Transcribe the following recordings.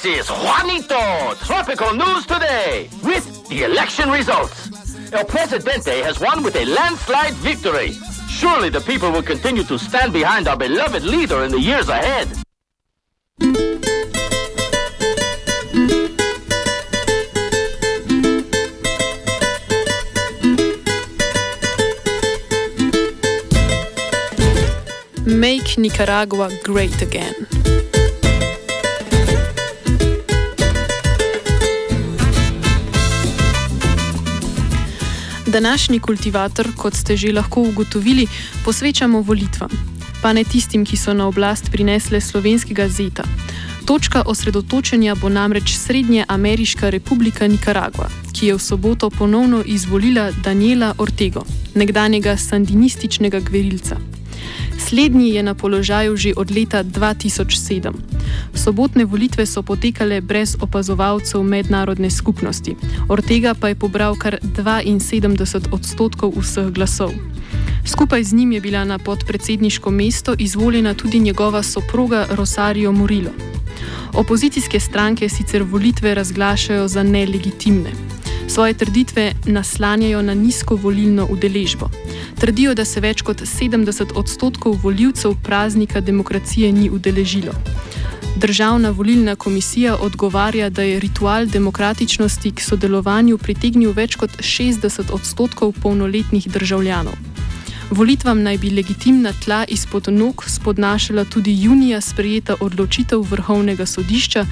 This is Juanito, Tropical News Today, with the election results. El Presidente has won with a landslide victory. Surely the people will continue to stand behind our beloved leader in the years ahead. Make Nicaragua great again. Današnji kultivator, kot ste že lahko ugotovili, posvečamo volitvam, pa ne tistim, ki so na oblast prinesle slovenskega zeta. Točka osredotočenja bo namreč Srednja Ameriška republika Nikaragua, ki je v soboto ponovno izvolila Daniela Ortego, nekdanjega sandinističnega gverilca. Slednji je na položaju že od leta 2007. Sobotne volitve so potekale brez opazovalcev mednarodne skupnosti, Ortega pa je pobral kar 72 odstotkov vseh glasov. Skupaj z njim je bila na podpredsedniško mesto izvoljena tudi njegova soproga Rosario Murillo. Opozicijske stranke sicer volitve razglašajo za nelegitimne. Svoje trditve naslanjajo na nizko volilno udeležbo. Trdijo, da se več kot 70 odstotkov voljivcev praznika demokracije ni udeležilo. Državna volilna komisija odgovarja, da je ritual demokratičnosti k sodelovanju pritegnil več kot 60 odstotkov polnoletnih državljanov. Volitvam naj bi legitimna tla izpod nog spodnašala tudi junija sprejeta odločitev Vrhovnega sodišča,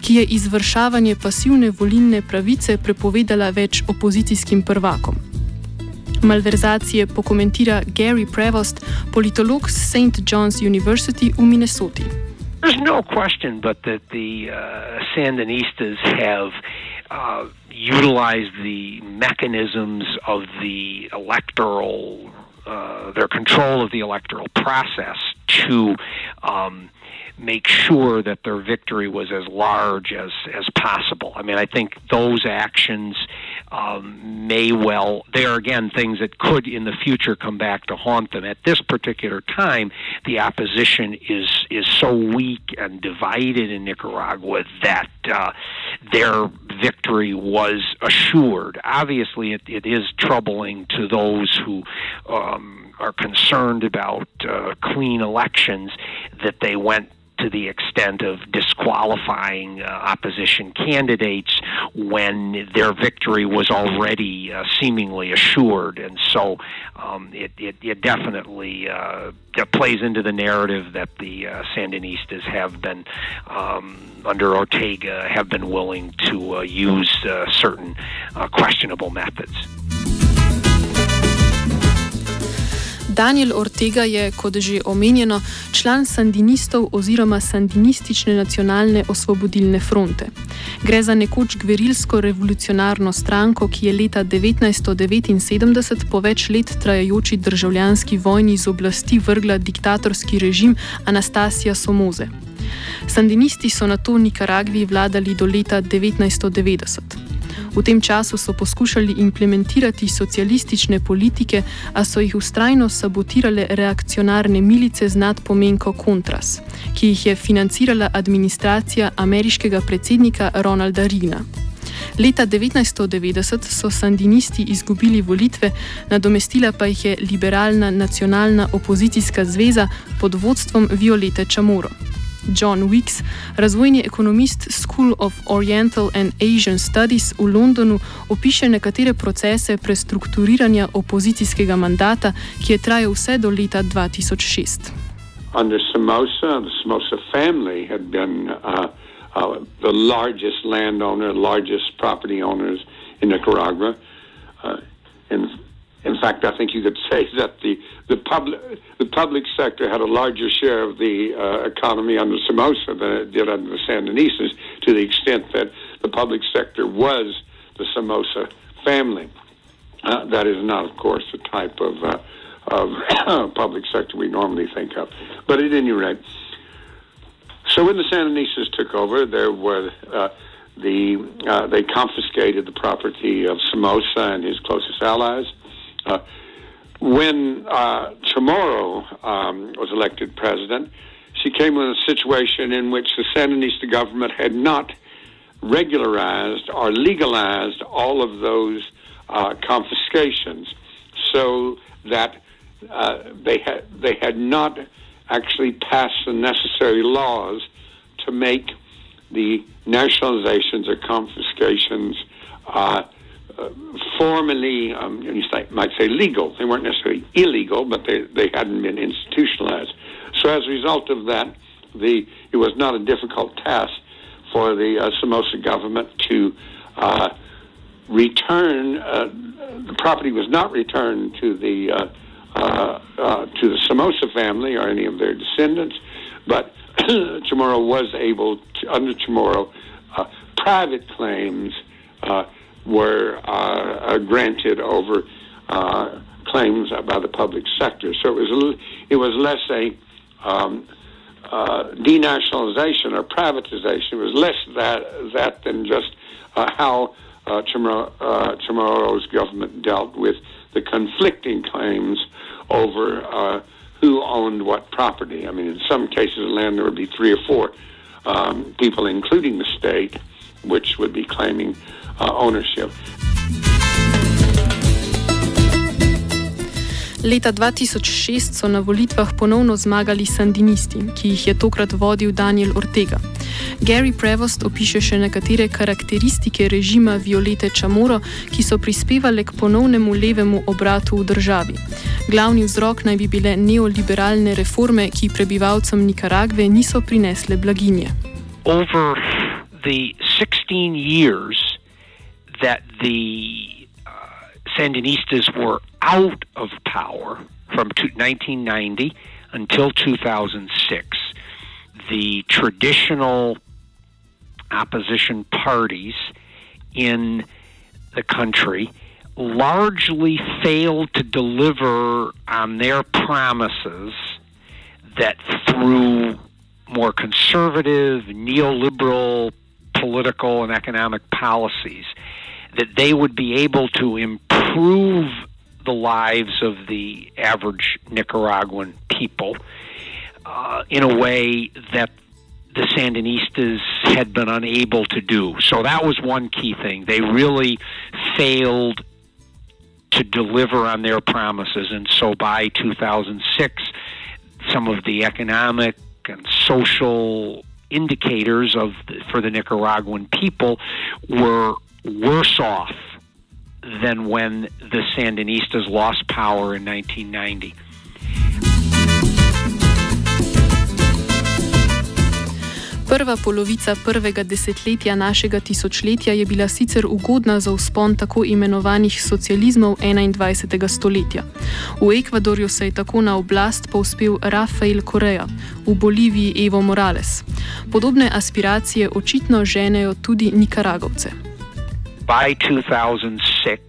ki je izvršavanje pasivne volilne pravice prepovedala več opozicijskim prvakom. Malverzacije pokomentira Gary Prevost, politolog z St. John's University v Minnesoti. There's no question but that the uh, Sandinistas have uh, utilized the mechanisms of the electoral, uh, their control of the electoral process to um, make sure that their victory was as large as, as possible. I mean, I think those actions um, may well, they are again things that could in the future come back to haunt them. At this particular time, the opposition is, is so weak and divided in Nicaragua that uh, their victory was assured. Obviously, it, it is troubling to those who. Um, are concerned about uh, clean elections that they went to the extent of disqualifying uh, opposition candidates when their victory was already uh, seemingly assured. And so um, it, it, it, definitely uh, plays into the narrative that the uh, Sandinistas have been, um, under Ortega, have been willing to uh, use uh, certain questionable methods. Daniel Ortega je, kot že omenjeno, član sandinistov oziroma sandinistične nacionalne osvobodilne fronte. Gre za nekoč gverilsko revolucionarno stranko, ki je leta 1979 po več let trajajoči državljanski vojni z oblasti vrgla diktatorski režim Anastasija Somoze. Sandinisti so na to Nikaragvi vladali do leta 1990. V tem času so poskušali implementirati socialistične politike, a so jih ustrajno sabotirale reakcionarne milice z nadpomenko Contras, ki jih je financirala administracija ameriškega predsednika Ronalda Reagana. Leta 1990 so sandinisti izgubili volitve, nadomestila pa jih je liberalna nacionalna opozicijska zveza pod vodstvom Violete Chamorro. John Weeks, razvojni ekonomist School of Oriental and Asian Studies v Londonu, opiše nekatere procese prestrukturiranja opozicijskega mandata, ki je trajal vse do leta 2006. Under Somoza, the Somoza family had been uh, uh, the largest landowner, largest property owners in Nicaragua. Uh, in, in fact, I think you could say that the, the, public, the public sector had a larger share of the uh, economy under Somoza than it did under the Sandinistas, to the extent that the public sector was the Somoza family. Uh, that is not, of course, the type of, uh, of public sector we normally think of. But at any rate, so when the Sandinistas took over, there were uh, the uh, they confiscated the property of Somoza and his closest allies. Uh, when uh, um, was elected president, she came in a situation in which the Sandinista government had not regularized or legalized all of those uh, confiscations, so that uh, they had they had not actually passed the necessary laws to make the nationalizations or confiscations uh, formally, um, you might say legal. They weren't necessarily illegal, but they, they hadn't been institutionalized. So as a result of that, the it was not a difficult task for the uh, Somoza government to uh, return. Uh, the property was not returned to the uh, uh, uh, to the Somoza family or any of their descendants, but Chamorro was able to, under Chamorro, private claims were uh, granted over uh, claims by the public sector. So it was it was less a um, uh, denationalization or privatization. It was less that that than just uh, how uh, Chamorro's government dealt with the conflicting claims over uh, who owned what property. I mean, in some cases land, there would be three or four um, people, including the state, which would be claiming uh, ownership. Leta 2006 so na volitvah ponovno zmagali sandinisti, ki jih je tokrat vodil Daniel Ortega. Gary Prevost opiše še nekatere karakteristike režima Violete Chamorro, ki so prispevale k ponovnemu levemu obratu v državi. Glavni vzrok naj bi bile neoliberalne reforme, ki prebivalcem Nikaragve niso prinesle blaginje. Over the 16 years that the uh, Sandinistas were out of power from 1990 until 2006. The traditional opposition parties in the country largely failed to deliver on their promises that through more conservative, neoliberal political and economic policies, that they would be able to improve the lives of the average Nicaraguan people uh, in a way that the Sandinistas had been unable to do. So that was one key thing. They really failed to deliver on their promises. And so by 2006, some of the economic and social indicators of for the Nicaraguan people were worse off than when the Sandinistas lost power in 1990. Prva polovica prvega desetletja našega tisočletja je bila sicer ugodna za vzpon tako imenovanih socializmov 21. stoletja. V Ekvadorju se je tako na oblast povzpel Rafael Correa, v Boliviji Evo Morales. Podobne aspiracije očitno ženejo tudi Nikaragovce. by 2006,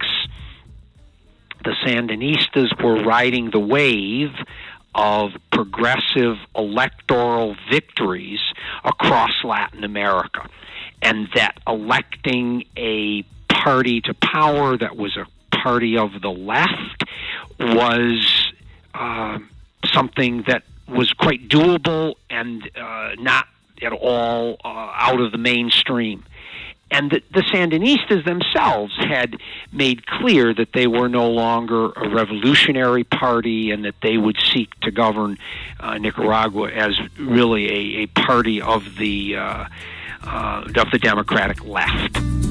the Sandinistas were riding the wave of progressive electoral victories across Latin America. And that electing a party to power that was a party of the left was uh, something that was quite doable and uh, not at all uh, out of the mainstream and the, the Sandinistas themselves had made clear that they were no longer a revolutionary party and that they would seek to govern uh, Nicaragua as really a, a party of the uh, uh, of the democratic left.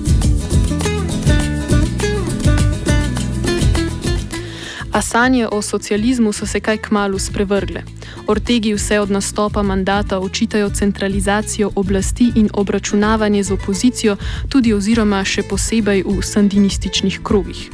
A sanje o socializmu so se kaj kmalo sprevrgle. Ortegi vse od nastopa mandata očitajo centralizacijo oblasti in obračunavanje z opozicijo, tudi oziroma še posebej v sandinističnih krogih.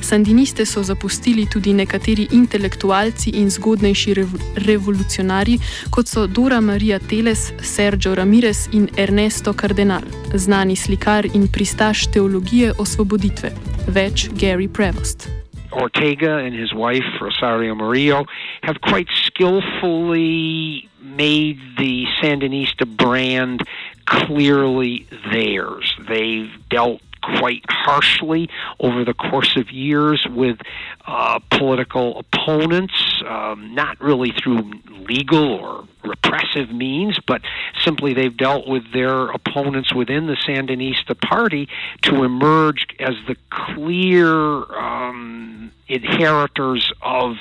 Sandiniste so zapustili tudi nekateri intelektualci in zgodnejši rev revolucionarji, kot so Dora Maria Teles, Sergio Ramirez in Ernesto Cardenal, znani slikar in pristaš teologije osvoboditve. Več Gary Prevost. Ortega and his wife, Rosario Murillo, have quite skillfully made the Sandinista brand clearly theirs. They've dealt quite harshly over the course of years with uh, political opponents, um, not really through legal or repressive means, but simply they've dealt with their opponents within the Sandinista party to emerge as the clear um, inheritors of,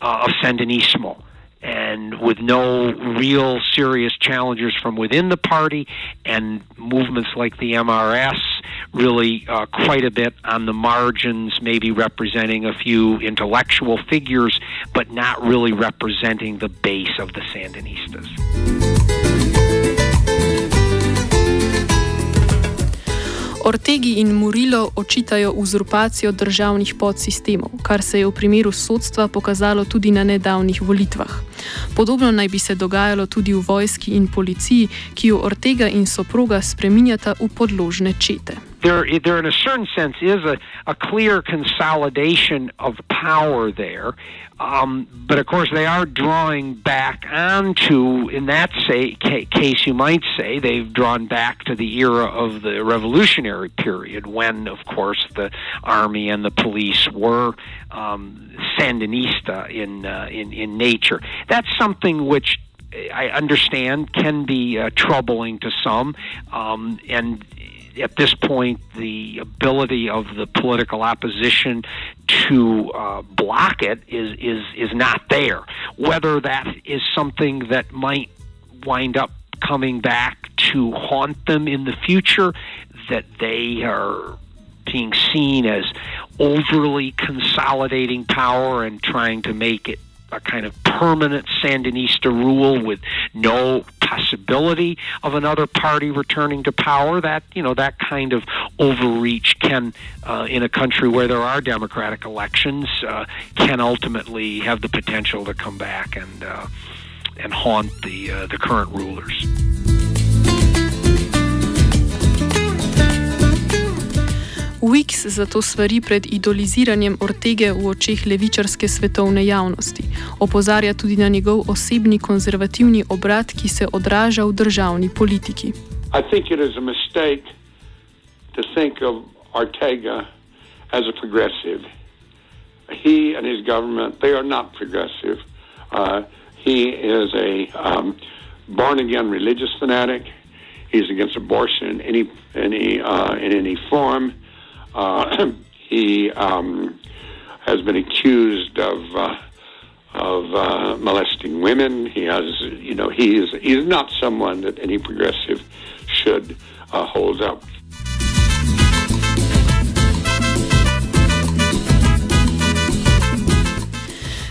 uh, of Sandinismo and with no real serious challengers from within the party, and movements like the MRS really uh, quite a bit on the margins, maybe representing a few intellectual figures, but not really representing the base of the Sandinistas. Ortegi in Murilo očitajo uzurpacijo državnih podsistemov, kar se je v primeru sodstva pokazalo tudi na nedavnih volitvah. Podobno naj bi se dogajalo tudi v vojski in policiji, ki jo Ortega in soproga spreminjata v podložne čete. There, there in a certain sense is a, a clear consolidation of power there. Um, but of course, they are drawing back onto, in that say, case, you might say, they've drawn back to the era of the revolutionary period when, of course, the army and the police were um, Sandinista in, uh, in, in nature. That's something which I understand can be uh, troubling to some, um, and at this point, the ability of the political opposition to uh, block it is, is, is not there. Whether that is something that might wind up coming back to haunt them in the future, that they are being seen as overly consolidating power and trying to make it a kind of permanent Sandinista rule with no possibility of another party returning to power. That you know that kind of overreach can, uh, in a country where there are democratic elections, uh, can ultimately have the potential to come back and uh, and haunt the uh, the current rulers. Wix zato svari pred idoliziranjem Ortege v očeh levičarske svetovne javnosti. Opozarja tudi na njegov osebni konzervativni obrat, ki se odraža v državni politiki. As a progressive, he and his government, they are not progressive. Uh, he is a um, born again religious fanatic. He's against abortion in any, any, uh, in any form. Uh, he um, has been accused of uh, of uh, molesting women. He has, you know, he is he's not someone that any progressive should uh, hold up.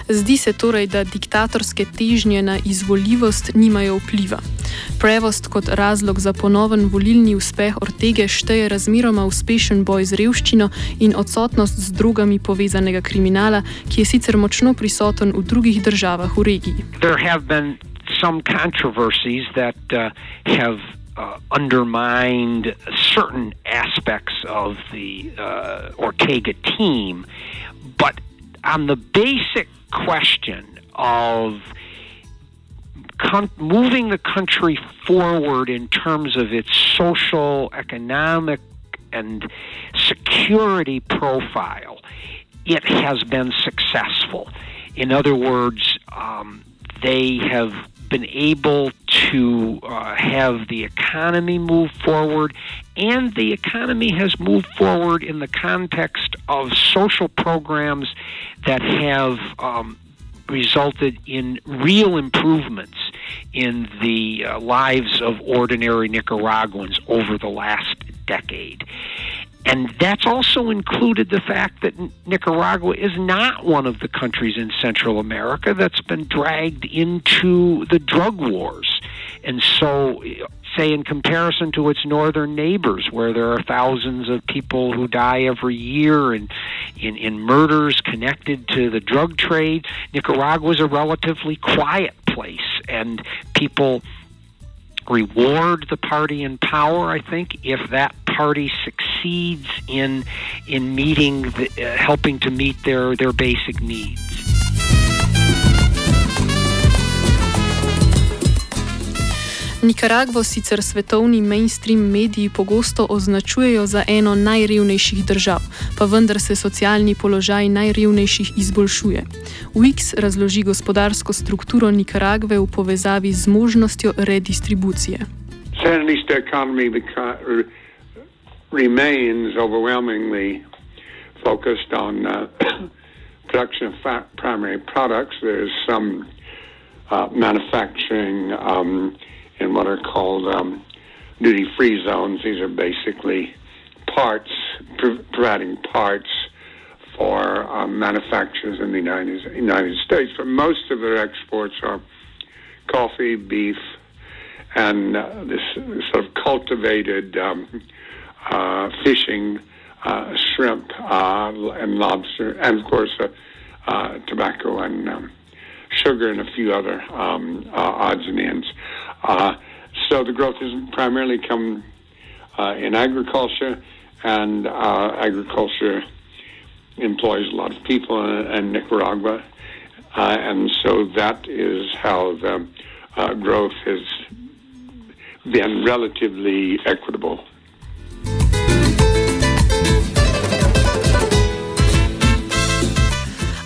Zdi se torej, da diktatorske težnje na izvoljivost nimajo vpliva. Prevost kot razlog za ponoven volilni uspeh Ortege šteje razmeroma uspešen boj z revščino in odsotnost z drugami povezanega kriminala, ki je sicer močno prisoten v drugih državah v regiji. Some controversies that uh, have uh, undermined certain aspects of the uh, Ortega team, but on the basic question of moving the country forward in terms of its social, economic, and security profile, it has been successful. In other words, um, they have been able to uh, have the economy move forward, and the economy has moved forward in the context of social programs that have um, resulted in real improvements in the uh, lives of ordinary Nicaraguans over the last decade. And that's also included the fact that Nicaragua is not one of the countries in Central America that's been dragged into the drug wars. And so, say, in comparison to its northern neighbors, where there are thousands of people who die every year in, in, in murders connected to the drug trade, Nicaragua is a relatively quiet place. And people reward the party in power, I think, if that party succeeds in in meeting the, uh, helping to meet their their basic needs. Nikaragvo sicer svetovni mainstream mediji pogosto označujejo za eno najrevnejših držav, pa vendar se socialni položaj najrevnejših izboljšuje. Wix razloži gospodarsko strukturo Nikaragve v povezavi z možnostjo redistribucije. Remains overwhelmingly focused on uh, production of primary products. There's some uh, manufacturing. Um, in what are called um, duty free zones. These are basically parts, providing parts for um, manufacturers in the United, United States. But most of their exports are coffee, beef, and uh, this, sort of cultivated um, uh, fishing, uh, shrimp, uh, and lobster, and of course, uh, uh, tobacco and um, sugar and a few other um, odds and ends. Uh, so the growth has primarily come uh, in agriculture, and uh, agriculture employs a lot of people in, in Nicaragua, uh, and so that is how the uh, growth has been relatively equitable.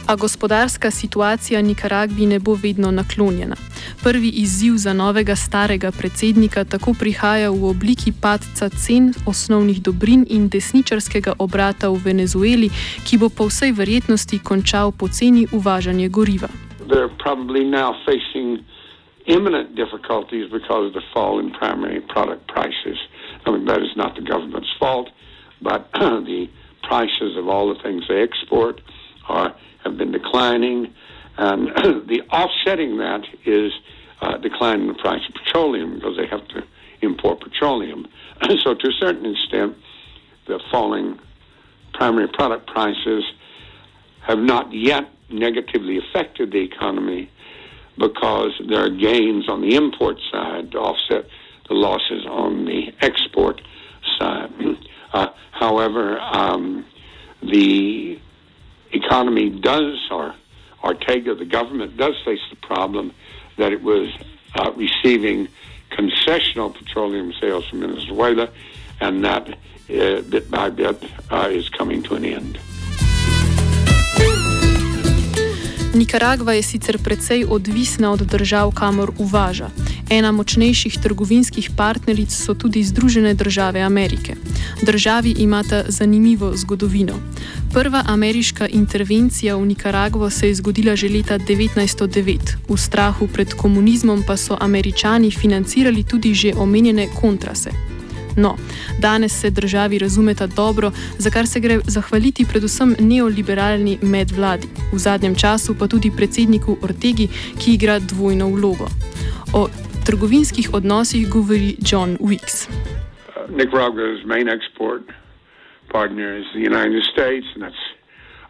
A gospodarska situacija Nikaragvi ne bo vedno naklonjena. Prvi izziv za novega starega predsednika tako prihaja v obliki padca cen osnovnih dobrin in desničarskega obrata v Venezueli, ki bo po vsej verjetnosti končal poceni uvažanje goriva. Imminent difficulties because of the fall in primary product prices. I mean, that is not the government's fault, but the prices of all the things they export are, have been declining. And the offsetting that is uh, decline in the price of petroleum because they have to import petroleum. so, to a certain extent, the falling primary product prices have not yet negatively affected the economy because there are gains on the import side to offset the losses on the export side. Uh, however, um, the economy does, or Ortega, the government, does face the problem that it was uh, receiving concessional petroleum sales from Venezuela, and that uh, bit by bit uh, is coming to an end. Nikaragva je sicer precej odvisna od držav, kamor uvaža. Ena močnejših trgovinskih partneric so tudi Združene države Amerike. Državi imata zanimivo zgodovino. Prva ameriška intervencija v Nikaragvo se je zgodila že leta 1909. V strahu pred komunizmom pa so američani financirali tudi že omenjene kontrase. No, danes se državi razumeta dobro, za kar se gre zahvaliti predvsem neoliberalni medvladi, v zadnjem času pa tudi predsedniku Ortegi, ki igra dvojno vlogo. O trgovinskih odnosih govori John Weeks. Nicaragua's main export partner is the United States, and that's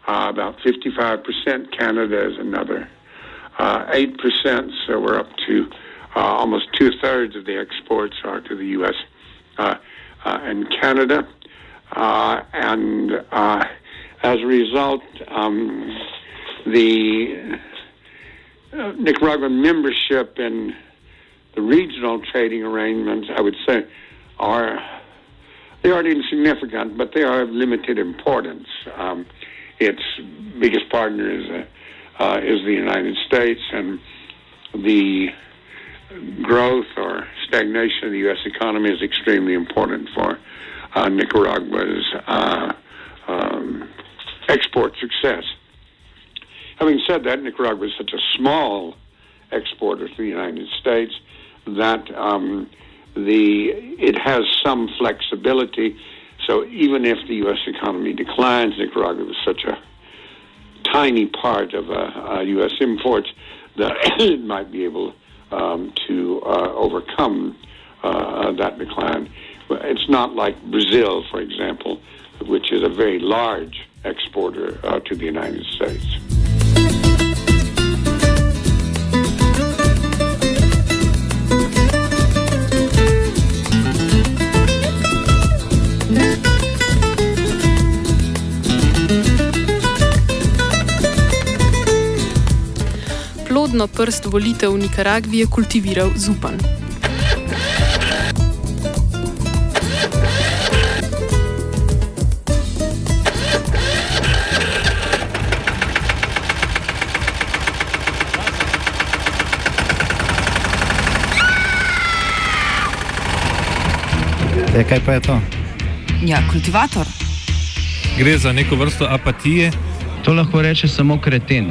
uh, about 55%. Canada is another uh, 8%, so we're up to uh, almost two thirds of the exports are to the U.S. Uh, uh, and Canada. Uh, and as a result, um, the Nicaraguan membership in the regional trading arrangements, I would say, are they aren't insignificant, but they are of limited importance. Um, its biggest partner is uh, uh, is the United States, and the growth or stagnation of the U.S. economy is extremely important for uh, Nicaragua's uh, um, export success. Having said that, Nicaragua is such a small exporter to the United States that um, the it has some flexibility. So even if the U.S. economy declines, Nicaragua is such a tiny part of uh, uh, U.S. imports that it might be able um, to uh, overcome uh, that decline. It's not like Brazil, for example, which is a very large exporter uh, to the United States. Plodno prst volitev v Nikaragvi je kultiviral Zupan. E, kaj pa je to? Ja, kultivator. Gre za neko vrsto apatije. To lahko reče samo kreten,